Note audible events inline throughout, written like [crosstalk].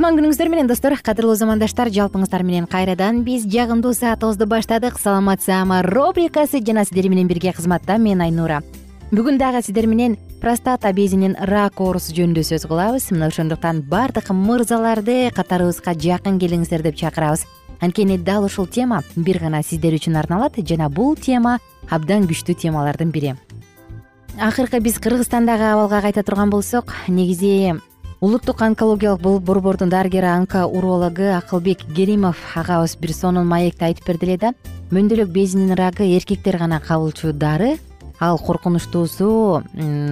кутман күнүңүздөр менен достор кадырлуу замандаштар жалпыңыздар менен кайрадан биз жагымдуу саатыбызды баштадык. Саламат саама рубрикасы жана сиздер менен бирге кызматта мен айнура. Бүгүн дагы сиздер менен простата безинин рак оорусу жөнүндө сөз кылабыз. Мына ошондуктан баардык мырзаларды катарыбызга жакын келиңиздер деп чакырабыз. Анткени дал ушул тема бир гана сиздер үчүн арналат жана бул тема абдан күчтүү темалардын бири. Акыркы биз кыргызстандагы абалга кайта турган болсок негизи улуттук онкологиялык борбордун дарыгери онкоурологу акылбек керимов агабыз бир сонун маекти айтып берди эле да мөндөлөк безинин рагы эркектер гана кабылчу дары ал коркунучтуусу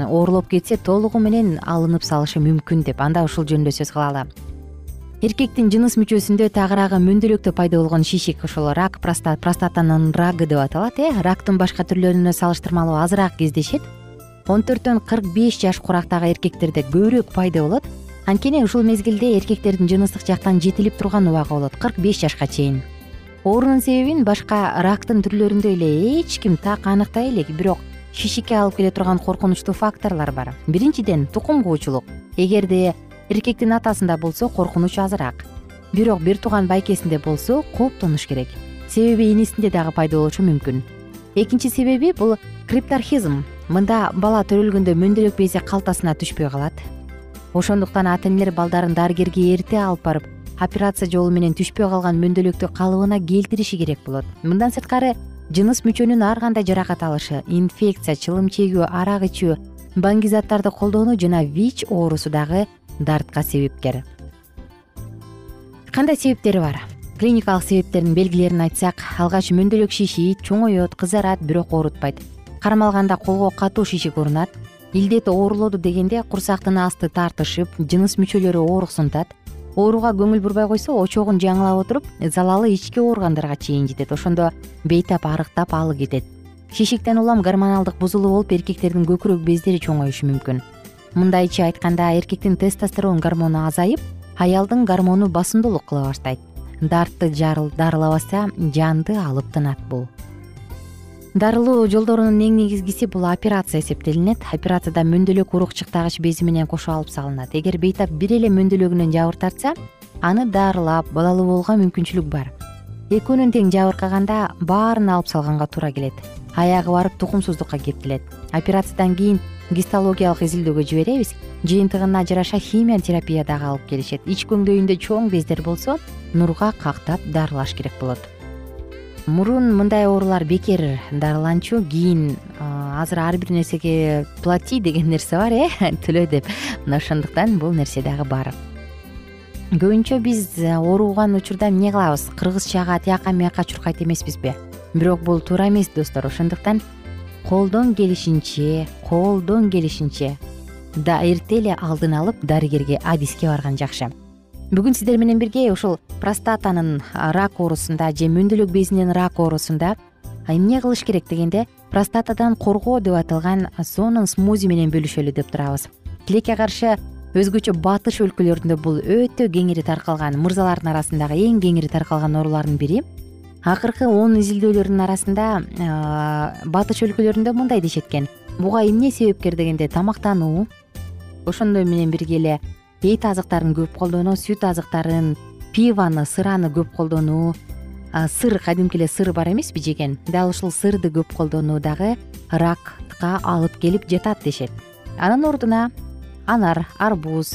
оорулоп кетсе толугу менен алынып салышы мүмкүн деп анда ушул жөнүндө сөз кылалы. Эркектин жыныс мүчөсүндө тагыраагы мөндөлөктө пайда болгон шишик ошол рак простатанын рагы деп аталат э? Рактын башка түрлөрүнө салыштырмалуу азыраак кездешет он төрттөн кырк беш жаш курактагы эркектерде көбүрөөк пайда болот. Анткени ушул мезгилде эркектердин жыныстык жактан жетилип турган убагы болот кырк беш жашка чейин. Оорунун себебин башка рактын түрлөрүндөй эле эч ким так аныктай элек бирок шишикке алып келе турган коркунучтуу факторлор бар. Биринчиден тукум куучулук эгерде эркектин атасында болсо коркунуч азыраак. Бирок бир тууган байкесинде болсо кооптонуш керек. Себеби инисинде дагы пайда болушу мүмкүн. Экинчи себеби бул криптархизм мында бала төрөлгөндө мөндөлөк бези калтасына түшпөй калат. Ошондуктан ата энелер балдарын дарыгерге эрте алып барып операция жолу менен түшпөй калган мөндөлөктү калыбына келтириши керек болот. Мындан сырткары жыныс мүчөнүн ар кандай жаракат алышы инфекция чылым чегүү арак ичүү баңги заттарды колдонуу жана вич оорусу дагы дартка себепкер. Кандай себептери бар? Клиникалык себептердин белгилерин айтсак алгач мөндөлөк шишийт чоңоет кызарат бирок оорутпайт кармалганда колго катуу шишик урунат илдет оорулоду дегенде курсактын асты тартышып жыныс мүчөлөрү ооруксунтат ооруга көңүл бурбай койсо очогун жаңылап отуруп залалы ички ооргандарга чейин жетет. Ошондо бейтап арыктап алы кетет. Шишиктен улам гормоналдык бузулуу болуп эркектердин көкүрөк бездери чоңоюшу мүмкүн. Мындайча айтканда эркектин тестостерон гормону азайып аялдын гормону басымдуулук кыла баштайт. Дартты дарылабаса жанды алып тынат бул дарылоо жолдорунун эң негизгиси бул операция эсептелинет. Операцияда мөндөлөк урукчуктагыч бези менен кошо алып салынат. Эгер бейтап бир эле мөндөлөгүнөн жабыр тартса аны дарылап балалуу болууга мүмкүнчүлүк бар. Экөөнүн тең жабыркаганда баарын алып салганга туура келет. Аягы барып тукумсуздукка кептелет. Операциядан кийин гистологиялык изилдөөгө жиберебиз. Жыйынтыгына жараша химия терапия дагы алып келишет. Ич көңдөйүндө чоң бездер болсо нурга кактап дарылаш керек болот мурун мындай оорулар бекер дарыланчу кийин азыр ар бир нерсеге плати деген нерсе бар э [laughs] төлө деп. Мына ошондуктан бул нерсе дагы бар. Көбүнчө биз ооруган учурда эмне кылабыз? Кыргызчага тияка мияка чуркайт эмеспизби? Бирок бул туура эмес достор. Ошондуктан колдон келишинче колдон келишинче эрте эле алдын алып дарыгерге адиске барган жакшы бүгүн сиздер менен бирге ушул простатанын рак оорусунда же мөндөлөк безинин рак оорусунда эмне кылыш керек? дегенде простатадан коргоо деп аталган сонун смузи менен бөлүшөлү деп турабыз. Тилекке каршы өзгөчө батыш өлкөлөрүндө бул өтө кеңири таркалган мырзалардын арасындагы эң кеңири таркалган оорулардын бири. Акыркы он изилдөөлөрдүн арасында батыш өлкөлөрүндө мындай дешет экен буга эмне себепкер? дегенде тамактануу. Ошондой менен бирге эле эт азыктарын көп колдонуу сүт азыктарын пивону сыраны көп колдонуу. Сыр кадимки эле сыр бар эмеспи жеген? Дал ушул сырды көп колдонуу дагы ракка алып келип жатат дешет. Анын ордуна анар арбуз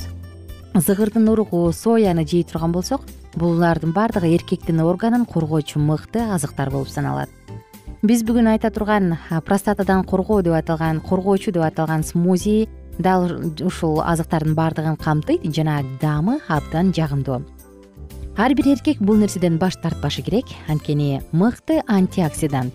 зыгырдын уругу сояны жей турган болсок булардын баардыгы эркектин органын коргоочу мыкты азыктар болуп саналат. Биз бүгүн айта турган простатадан коргоо деп аталган коргоочу деп аталган смузи дал ушул азыктардын баардыгын камтыйт жана даамы абдан жагымдуу. Ар бир эркек бул нерседен баш тартпашы керек. Анткени мыкты антиоксидант.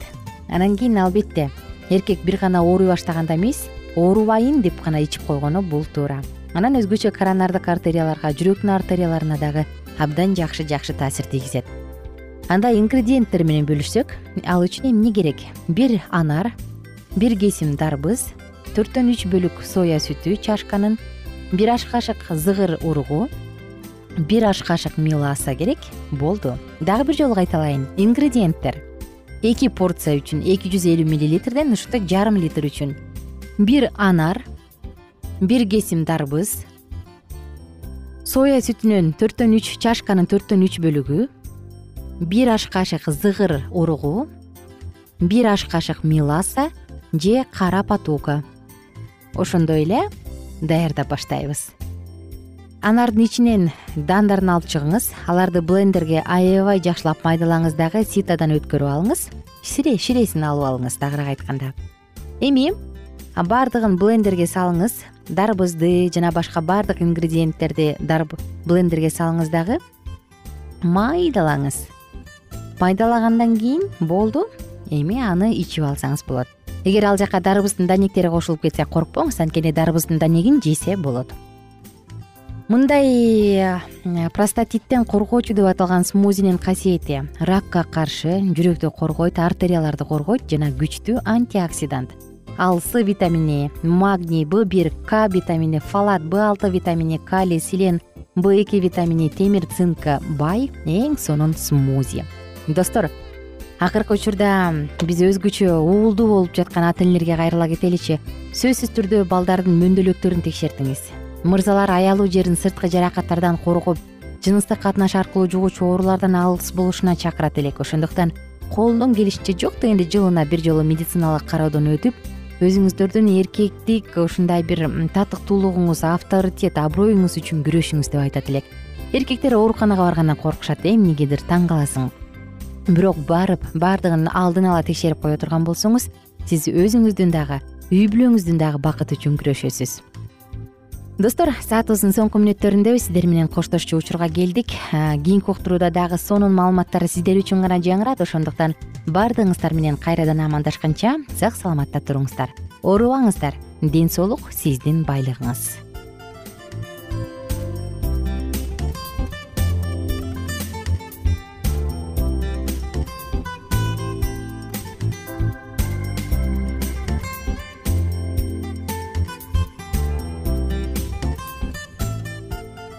Анан кийин албетте эркек бир гана ооруй баштаганда эмес оорубайын деп гана ичип койгону бул туура. Анан өзгөчө коронардык артерияларга жүрөктүн артерияларына дагы абдан жакшы жакшы таасир тийгизет. Анда ингредиенттер менен бөлүшсөк ал үчүн эмне керек? Бир анар бир кесим дарбыз төрттөн үч бөлүк соя сүтү чашканын бир аш кашык зыгыр уругу бир аш кашык меласа керек болду. Дагы бир жолу кайталайын. Ингредиенттер. Эки порция үчүн эки жүз элүү миллилитрден ушундай жарым литр үчүн. Бир анар бир кесим дарбыз. Соя сүтүнөн төрттөн үч чашканын төрттөн үч бөлүгү бир аш кашык зыгыр уругу бир аш кашык меласа же кара патока ошондой эле даярдап баштайбыз. Анардын ичинен даандарын алып чыгыңыз аларды блендерге аябай жакшылап майдалаңыз дагы ситодан өткөрүп алыңыз ширесин алып алыңыз тагыраак айтканда. Эми баардыгын блендерге салыңыз дарбызды жана башка баардык ингредиенттерди блендерге салыңыз дагы майдалаңыз. Майдалагандан кийин болду эми аны ичип алсаңыз болот эгер ал жака дарбыздын данектери кошулуп кетсе коркпоңуз. Анткени дарбыздын данегин жесе болот. Мындай простатиттен коргоочу деп аталган смузинин касиети ракка каршы жүрөктү коргойт артерияларды коргойт жана күчтүү антиоксидант. Ал с витамини магний б бир к витамини фалат б алты витамини калий селен б эки витамини темир цинкка бай эң сонун смузи. Достор акыркы учурда биз өзгөчө уулдуу болуп жаткан ата энелерге кайрыла кетеличи. Сөзсүз түрдө балдардын мөндөлөктөрүн текшертиңиз. Мырзалар аялуу жерин сырткы жаракаттардан коргоп жыныстык катнаш аркылуу жугуучу оорулардан алыс болушуна чакырат элек. Ошондуктан колдон келишинче жок дегенде жылына бир жолу медициналык кароодон өтүп өзүңүздөрдүн эркектик ушундай бир татыктуулугуңуз авторитет аброюңуз үчүн күрөшүңүз деп айтат элек. Эркектер ооруканага баргандан коркушат эмнегедир таң каласың бирок барып баардыгын алдын ала текшерип кое турган болсоңуз сиз өзүңүздүн дагы үй бүлөңүздүн дагы бакыты үчүн күрөшөсүз достор саатыбыздын соңку мүнөттөрүндө сиздер менен коштошчу учурга келдик. Кийинки уктурууда дагы сонун маалыматтар сиздер үчүн гана жаңырат ошондуктан баардыгыңыздар менен кайрадан амандашканча сак саламатта туруңуздар. Оорубаңыздар. Ден соолук сиздин байлыгыңыз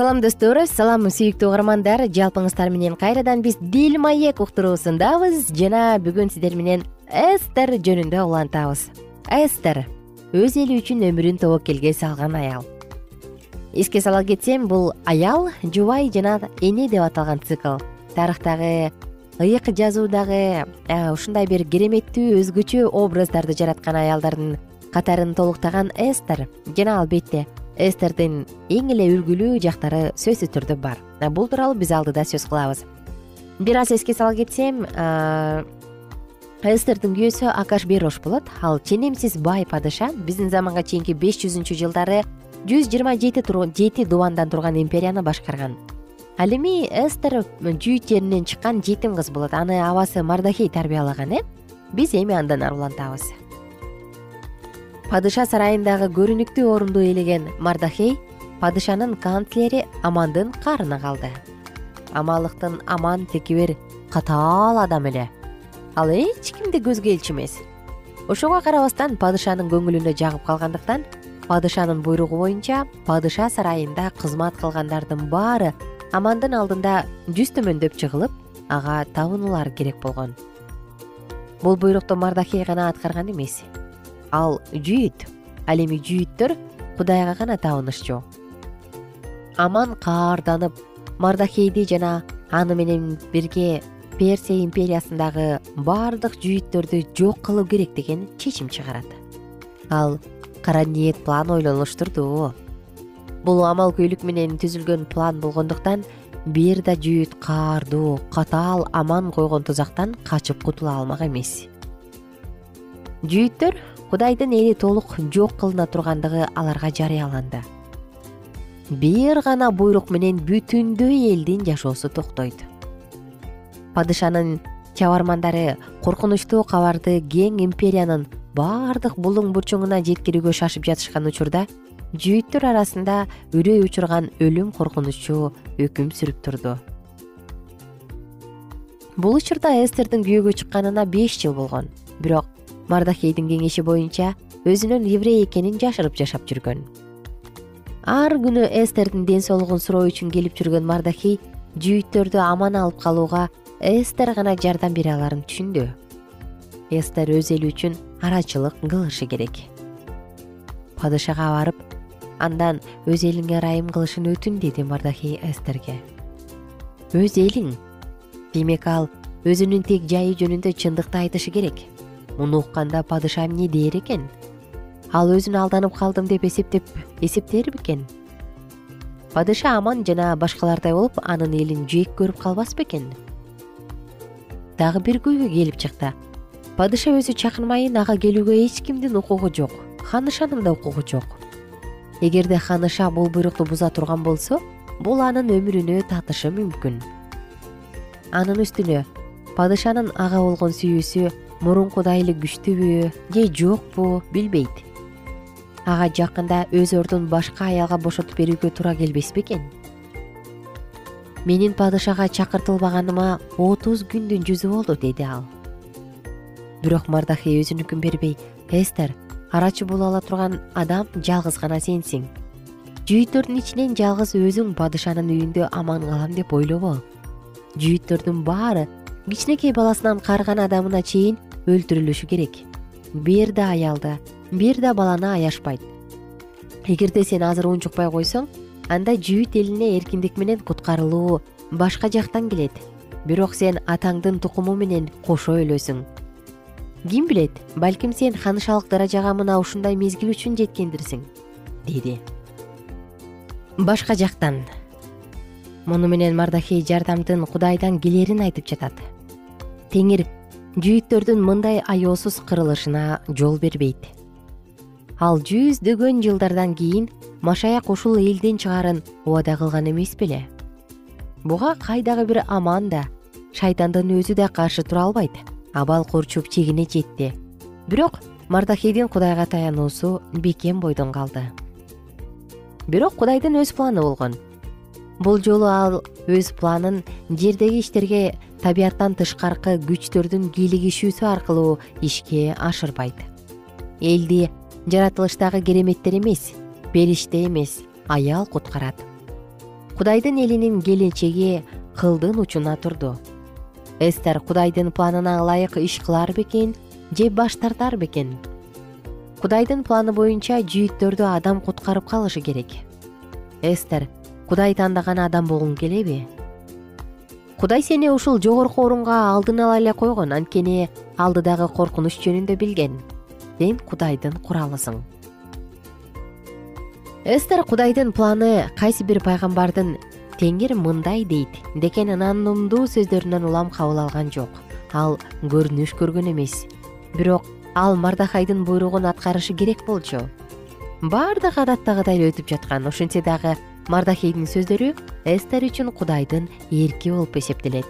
салам достор салам сүйүктүү угармандар. Жалпыңыздар менен кайрадан биз дил маек уктуруусундабыз. Жана бүгүн сиздер менен эстер жөнүндө улантабыз. Эстер өз эли үчүн өмүрүн тобокелге салган аял. Эске сала кетсем бул аял жубай жана эне деп аталган цикл. Тарыхтагы ыйык жазуудагы ушундай бир кереметтүү өзгөчө образдарды жараткан аялдардын катарын толуктаган эстер. Жана албетте эстердин эң эле үлгүлүү жактары сөзсүз түрдө бар. Бул тууралуу биз алдыда сөз кылабыз. Бир аз эске сала кетсем эстердин күйөөсү акаш берош болот. Ал ченемсиз бай падыша биздин заманга чейинки беш жүзүнчү жылдары жүз жыйырма жети жети дубандан турган империяны башкарган. Ал эми эстер жүйүт жеринен чыккан жетим кыз болот. Аны абасы мардахей тарбиялаган э? Биз эми андан ары улантабыз падыша сарайындагы көрүнүктүү орунду ээлеген мардахей падышанын канцлери амандын каарына калды. Амалыктын аман текебер катаал адам эле. Ал эч кимди көзгө элчү эмес ошого карабастан падышанын көңүлүнө жагып калгандыктан падышанын буйругу боюнча падыша сарайында кызмат кылгандардын баары амандын алдында жүз төмөндөп жыгылып ага табынулары керек болгон. Бул буйрукту мардахей гана аткарган эмес ал жүйүт ал эми жүйүттөр кудайга гана табынышчу аман каарданып мардахейди жана аны менен бирге персия империясындагы баардык жүйүттөрдү жок кылуу керек деген чечим чыгарат. Ал кара ниет план ойлонуштурду бул амалкөйлүк менен түзүлгөн план болгондуктан бир да жүйүт каардуу катаал аман койгон тузактан качып кутула алмак эмес. Жүйүттөр кудайдын эли толук жок кылына тургандыгы аларга жарыяланды. Бир гана буйрук менен бүтүндөй элдин жашоосу токтойт. Падышанын чабармандары коркунучтуу кабарды кең империянын баардык булуң бурчуңуна жеткирүүгө шашып жатышкан учурда жүйүттөр арасында үрөй учурган өлүм коркунучу өкүм сүрүп турду. Бул учурда эстердин күйөөгө чыкканына беш жыл болгон бирок мардахейдин кеңеши боюнча өзүнүн еврей экенин жашырып жашап жүргөн. Ар күнү эстердин ден соолугун суроо үчүн келип жүргөн мардахей жүйүттөрдү аман алып калууга эстер гана жардам бере аларын түшүндү. Эстер өз эли үчүн арачылык кылышы керек. Падышага барып андан өз элиңе ырайым кылышын өтүн деди мардахей эстерге. Өз элиң демек ал өзүнүн тек жайы жөнүндө чындыкты айтышы керек муну укканда падыша эмне дээр экен? Ал өзүн алданып калдым деп эсептеп эсептээр бекен падыша аман жана башкалардай болуп анын элин жек көрүп калбас бекен дагы бир күйгө келип чыкты. Падыша өзү чакырмайын ага келүүгө эч кимдин укугу жок. Ханышанын да укугу жок. Эгерде ханыша бул буйрукту буза турган болсо бул анын өмүрүнө татышы мүмкүн. Анын үстүнө падышанын ага болгон сүйүүсү мурункудай эле күчтүүбү же жокпу билбейт. Ага жакында өз ордун башка аялга бошотуп берүүгө туура келбес бекен менин падышага чакыртылбаганыма отуз күндүн жүзү болду деди ал. Бирок мардахей өзүнүкүн бербей эстер арачы боло ала турган адам жалгыз гана сенсиң. Жүйүттөрдүн ичинен жалгыз өзүң падышанын үйүндө аман калам деп ойлобо. Жүйүттөрдүн баары кичинекей баласынан карыган адамына чейин өлтүрүлүшү керек. Бир да аялды бир да баланы аяшпайт. Эгерде сен азыр унчукпай койсоң анда жүйүт элине эркиндик менен куткарылуу башка жактан келет. Бирок сен атаңдын тукуму менен кошо өлөсүң. Ким билет балким сен ханышалык даражага мына ушундай мезгил үчүн жеткендирсиң? Деди. Башка жактан. Муну менен мардахей жардамдын кудайдан келерин айтып жатат. Теңир жүйүттөрдүн мындай аяосуз кырылышына жол бербейт. Ал жүздөгөн жылдардан кийин машаяк ушул элден чыгаарын убада кылган эмес беле. Буга кайдагы бир аман да шайтандын өзү да каршы тура албайт. Абал курчуп чегине жетти. Бирок мардахейдин кудайга таянуусу бекем бойдон калды. Бирок кудайдын өз планы болгон. Бул жолу ал өз планын жердеги иштерге табияттан тышкаркы күчтөрдүн кийлигишүүсү аркылуу ишке ашырбайт. Элди жаратылыштагы кереметтер эмес периште эмес аял куткарат. Кудайдын элинин келечеги кылдын учуна турду. Эстер кудайдын планына ылайык иш кылар бекен же баш тартар бекен. Кудайдын планы боюнча жүйүттөрдү адам куткарып калышы керек. Эстер кудай тандаган адам болгуң келеби кудай сени ушул жогорку орунга алдын ала эле койгон анткени алдыдагы коркунуч жөнүндө билген. Сен кудайдын куралысың эстер кудайдын планы кайсы бир пайгамбардын теңир мындай дейт деген ынандуу сөздөрүнөн улам кабыл алган жок. Ал көрүнүш көргөн эмес. Бирок ал мардахайдын буйругун аткарышы керек болчу. Баардыгы адаттагыдай эле өтүп жаткан ошентсе дагы мардахейдин сөздөрү эстер үчүн кудайдын эрки болуп эсептелет.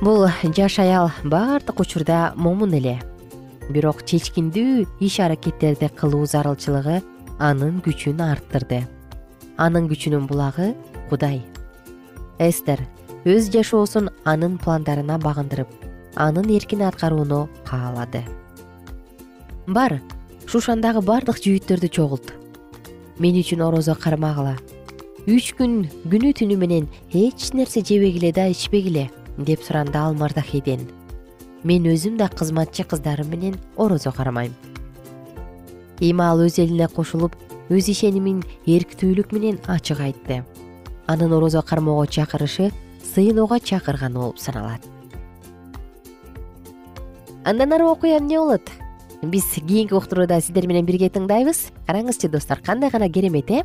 Бул жаш аял баардык учурда момун эле. Бирок чечкиндүү иш аракеттерди кылуу зарылчылыгы анын күчүн арттырды. Анын күчүнүн булагы кудай. Эстер өз жашоосун анын пландарына багындырып анын эркин аткарууну каалады. Бар шушандагы бардык жүйүттөрдү чогулт мен үчүн орозо кармагыла. Үч күн күнү түнү менен эч нерсе жебегиле да ичпегиле деп суранды ал мардахейден мен өзүм да кызматчы кыздарым менен орозо кармайм. Эми ал өз элине кошулуп өз ишенимин эрктүүлүк менен ачык айтты. Анын орозо кармоого чакырышы сыйынууга чакырганы болуп саналат. Андан ары окуя эмне болот биз кийинки уктурууда сиздер менен бирге тыңдайбыз. Караңызчы достор кандай гана керемет э,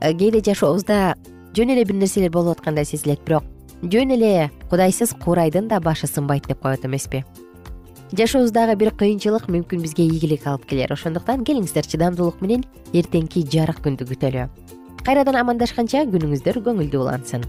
э кээде жашообузда жөн эле бир нерселер болуп аткандай сезилет бирок жөн эле кудайсыз куурайдын да башы сынбайт деп коет эмеспи. Жашообуздагы бир кыйынчылык мүмкүн бизге ийгилик алып келер. Ошондуктан келиңиздер чыдамдуулук менен эртеңки жарык күндү күтөлү. Кайрадан амандашканча күнүңүздөр көңүлдүү улансын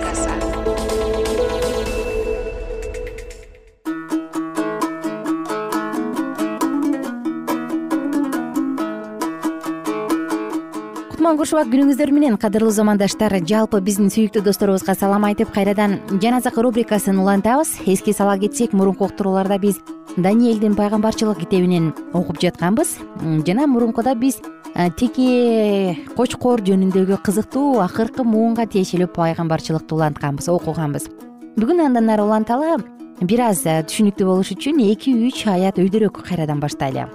күнүңүздөр менен. Кадырлуу замандаштар жалпы биздин сүйүктүү досторубузга салам айтып кайрадан жан азык рубрикасын улантабыз. Эске сала кетсек мурунку биз даниэлдин пайгамбарчылык китебинен окуп жатканбыз. Жана мурункуда биз тики кочкор жөнүндөгү кызыктуу акыркы муунга тиешелүү пайгамбарчылыкты улантканбыз окуганбыз. Бүгүн андан ары уланталы бир аз түшүнүктүү болуш үчүн эки үч аят өйдөрөөк кайрадан баштайлы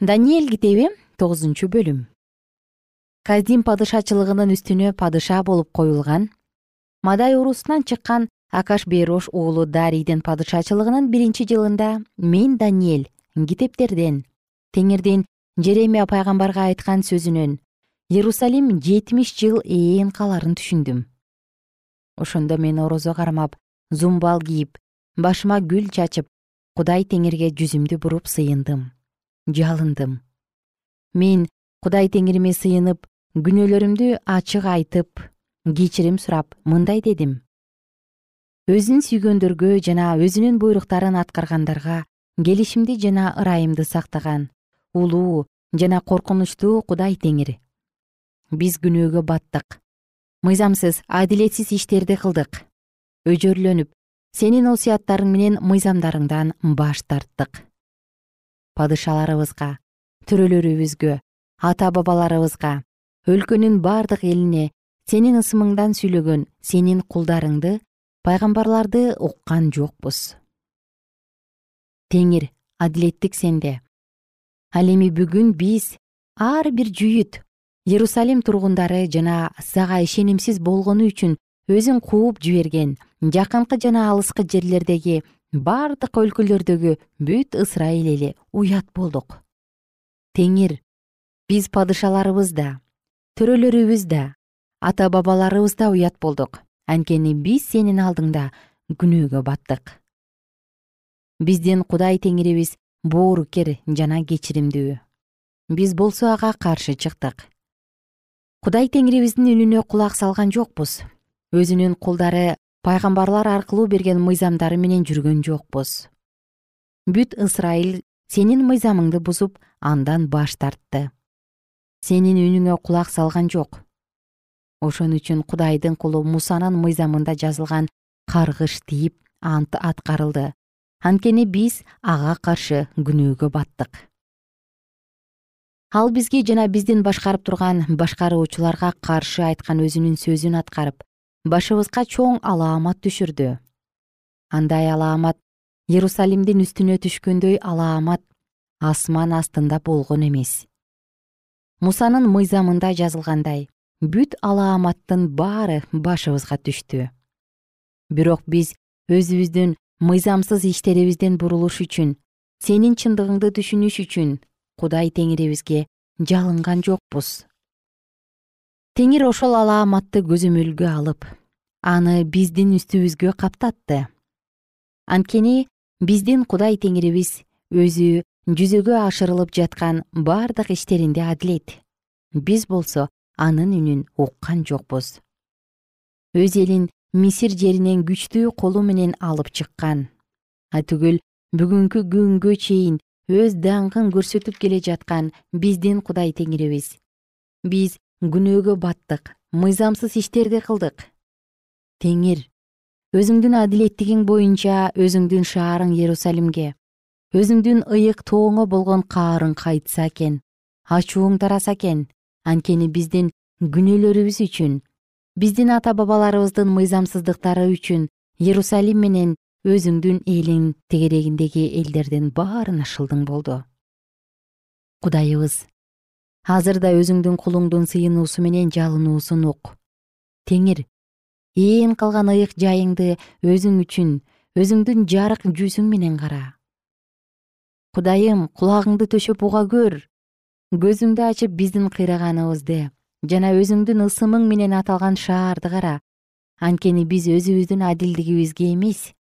даниэль китеби тогузунчу бөлүм. Каздин падышачылыгынын үстүнө падыша болуп коюлган мадай урусунан чыккан акаш бейрош уулу дарийдин падышачылыгынын биринчи жылында мен даниэль китептерден теңирдин жеремия пайгамбарга айткан сөзүнөн иерусалим жетимиш жыл ээн каларын түшүндүм. Ошондо мен орозо кармап зумбал кийип башыма гүл чачып кудай теңирге жүзүмдү буруп сыйындым жалындым. Мен кудай теңириме сыйынып күнөөлөрүмдү ачык айтып кечирим сурап мындай дедим. Өзүн сүйгөндөргө жана өзүнүн буйруктарын аткаргандарга келишимди жана ырайымды сактаган улуу жана коркунучтуу кудай теңир биз күнөөгө баттык. Мыйзамсыз адилетсиз иштерди кылдык. Өжөрлөнүп сенин осуяттарың менен мыйзамдарыңдан баш тарттык падышаларыбызга төрөлөрүбүзгө ата бабаларыбызга өлкөнүн бардык элине сенин ысымыңдан сүйлөгөн сенин кулдарыңды пайгамбарларды уккан жокпуз. Теңир адилеттик сенде. Ал эми бүгүн биз ар бир жүйүт иерусалим тургундары жана сага ишенимсиз болгону үчүн өзүн кууп жиберген жакынкы жана алыскы жерлердеги бардык өлкөлөрдөгү бүт ысрайыл эли уят болдук. Теңир биз падышаларыбыз да төрөлөрүбүз да ата бабаларыбыз да уят болдук. Анткени биз сенин алдыңда күнөөгө баттык. Биздин кудай теңирибиз боорукер жана кечиримдүү. Биз болсо ага каршы чыктык. Кудай теңирибиздин үнүнө кулак салган жокпуз. Өзүнүн кулдары пайгамбарлар аркылуу берген мыйзамдары менен жүргөн жокпуз. Бүт ысрайыл сенин мыйзамыңды бузуп андан баш тартты. Сенин үнүңө кулак салган жок. Ошон үчүн кудайдын кулу мусанын мыйзамында жазылган каргыш тийип ант аткарылды. Анткени биз ага каршы күнөөгө баттык. Ал бизге жана биздин башкарып турган башкаруучуларга каршы айткан өзүнүн сөзүн аткарып башыбызга чоң алаамат түшүрдү. Андай алаамат иерусалимдин үстүнө түшкөндөй алаамат асман астында болгон эмес. Мусанын мыйзамында жазылгандай бүт алааматтын баары башыбызга түштү. Бирок биз өзүбүздүн мыйзамсыз иштерибизден бурулуш үчүн сенин чындыгыңды түшүнүш үчүн кудай теңирибизге жалынган жокпуз теңир ошол алааматты көзөмөлгө алып аны биздин үстүбүзгө каптатты. Анткени биздин кудай теңирибиз өзү жүзөгө ашырылып жаткан бардык иштеринде адилет. Биз болсо анын үнүн уккан жокпуз. Өз элин мисир жеринен күчтүү колу менен алып чыккан. Атүгүл бүгүнкү күнгө чейин өз даңкын көрсөтүп келе жаткан биздин кудай теңирибиз. Биз күнөөгө баттык мыйзамсыз иштерди кылдык. Теңир өзүңдүн адилеттигиң боюнча өзүңдүн шаарың иерусалимге өзүңдүн ыйык тооңо болгон каарың кайтса экен ачууң тараса экен анткени биздин күнөөлөрүбүз үчүн биздин ата бабаларыбыздын мыйзамсыздыктары үчүн иерусалим менен өзүңдүн элиң тегерегиндеги элдердин баарына шылдың болду. Кудайыбыз азыр да өзүңдүн кулуңдун сыйынуусу менен жалынуусун ук. Теңир ээн калган ыйык жайыңды өзүң үчүн өзүңдүн жарык жүзүң менен кара. Кудайым кулагыңды төшөп уга көр. Көзүңдү ачып биздин кыйраганыбызды жана өзүңдүн ысымың менен аталган шаарды кара. Анткени биз өзүбүздүн адилдигибизге эмес.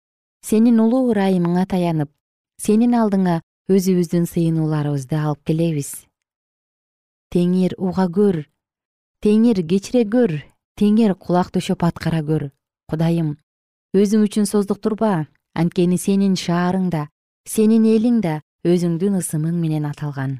Сенин улуу ырайымыңа таянып сенин алдыңа өзүбүздүн сыйынууларыбызды алып келебиз теңир уга көр теңир кечире көр теңир кулак төшөп аткара көр кудайым өзүң үчүн создуктурба. Анткени сенин шаарың да сенин элиң да өзүңдүн ысымың менен аталган.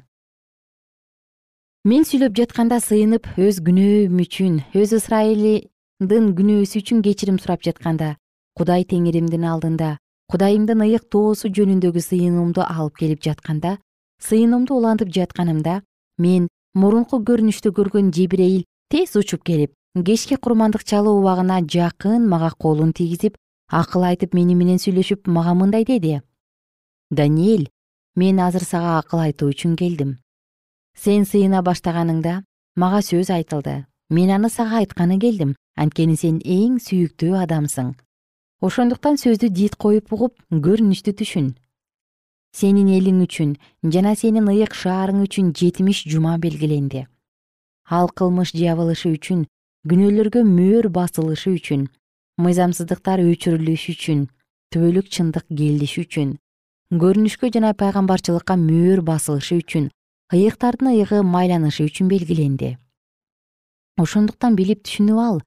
Мен сүйлөп жатканда сыйынып өз күнөөм үчүн өз ысрайылдын күнөөсү үчүн кечирим сурап жатканда кудай теңиримдин алдында кудайымдын ыйык тоосу жөнүндөгү сыйынуумду алып келип жатканда сыйынымды улантып жатканымда мен мурунку көрүнүштү көргөн жебирейил тез учуп келип кечки курмандык чалуу убагына жакын мага колун тийгизип акыл айтып мени менен сүйлөшүп мага мындай деди. Даниэль мен азыр сага акыл айтуу үчүн келдим. Сен сыйына баштаганыңда мага сөз айтылды. Мен аны сага айтканы келдим. Анткени сен эң сүйүктүү адамсың. Ошондуктан сөздү дит коюп угуп көрүнүштү түшүн сенин элиң үчүн жана сенин ыйык шаарың үчүн жетимиш жума белгиленди. Ал кылмыш жабылышы үчүн күнөөлөргө мөөр басылышы үчүн мыйзамсыздыктар өчүрүлүшү үчүн түбөлүк чындык келиши үчүн көрүнүшкө жана пайгамбарчылыкка мөөр басылышы үчүн ыйыктардын ыйыгы майланышы үчүн белгиленди. Ошондуктан билип түшүнүп ал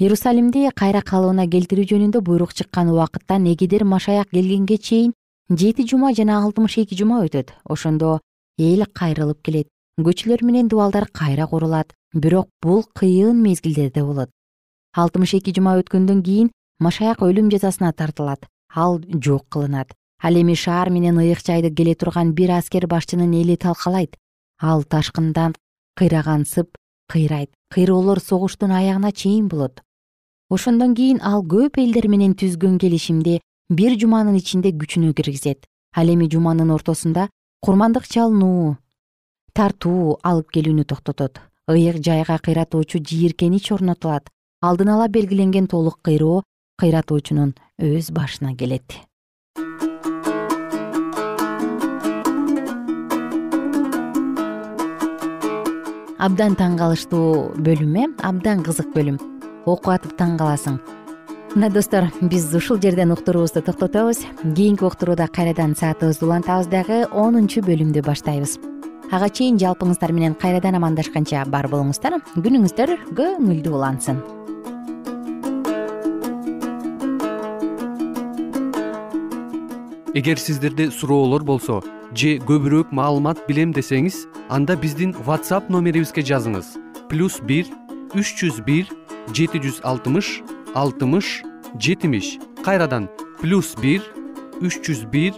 иерусалимди кайра калыбына келтирүү жөнүндө буйрук чыккан убакытта негедир машаяк келгенге чейин жети жума жана алтымыш эки жума өтөт. Ошондо эл кайрылып келет. Көчөлөр менен дубалдар кайра курулат. Бирок бул кыйын мезгилдерде болот. Алтымыш эки жума өткөндөн кийин машаяк өлүм жазасына тартылат. Ал жок кылынат. Ал эми шаар менен ыйык жайды келе турган бир аскер башчынын эли талкалайт. Ал ташкындан кыйрагансып кыйрайт. Кыйроолор согуштун аягына чейин болот. Ошондон кийин ал көп элдер менен түзгөн келишимди бир жуманын ичинде күчүнө киргизет. Ал эми жуманын ортосунда курмандык чалынуу тартуу алып келүүнү токтотот. Ыйык жайга кыйратуучу жийиркенич орнотулат. Алдын ала белгиленген толук кыйроо кыйратуучунун өз башына келет. Абдан таң калыштуу бөлүм э? Абдан кызык бөлүм. Окуп атып таң каласың мына достор биз ушул жерден уктуруубузду токтотобуз. Кийинки уктурууда кайрадан саатыбызды улантабыз дагы онунчу бөлүмдү баштайбыз. Ага чейин жалпыңыздар менен кайрадан амандашканча бар болуңуздар. Күнүңүздөр көңүлдүү улансын. Эгер сиздерде суроолор болсо же көбүрөөк маалымат билем десеңиз анда биздин whatsapp номерибизге жазыңыз. Плюс бир үч жүз бир жети жүз алтымыш алтымыш жетимиш кайрадан плюс бир үч жүз бир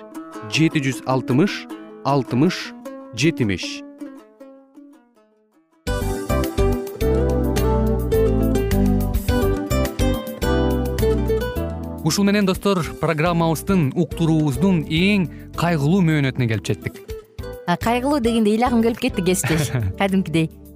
жети жүз алтымыш алтымыш жетимиш. Ушул менен достор программабыздын уктуруубуздун эң кайгылуу мөөнөтүнө келип жеттик. Кайгылуу дегенде ыйлагым келип кетти кесиптеш. [laughs] Кадимкидей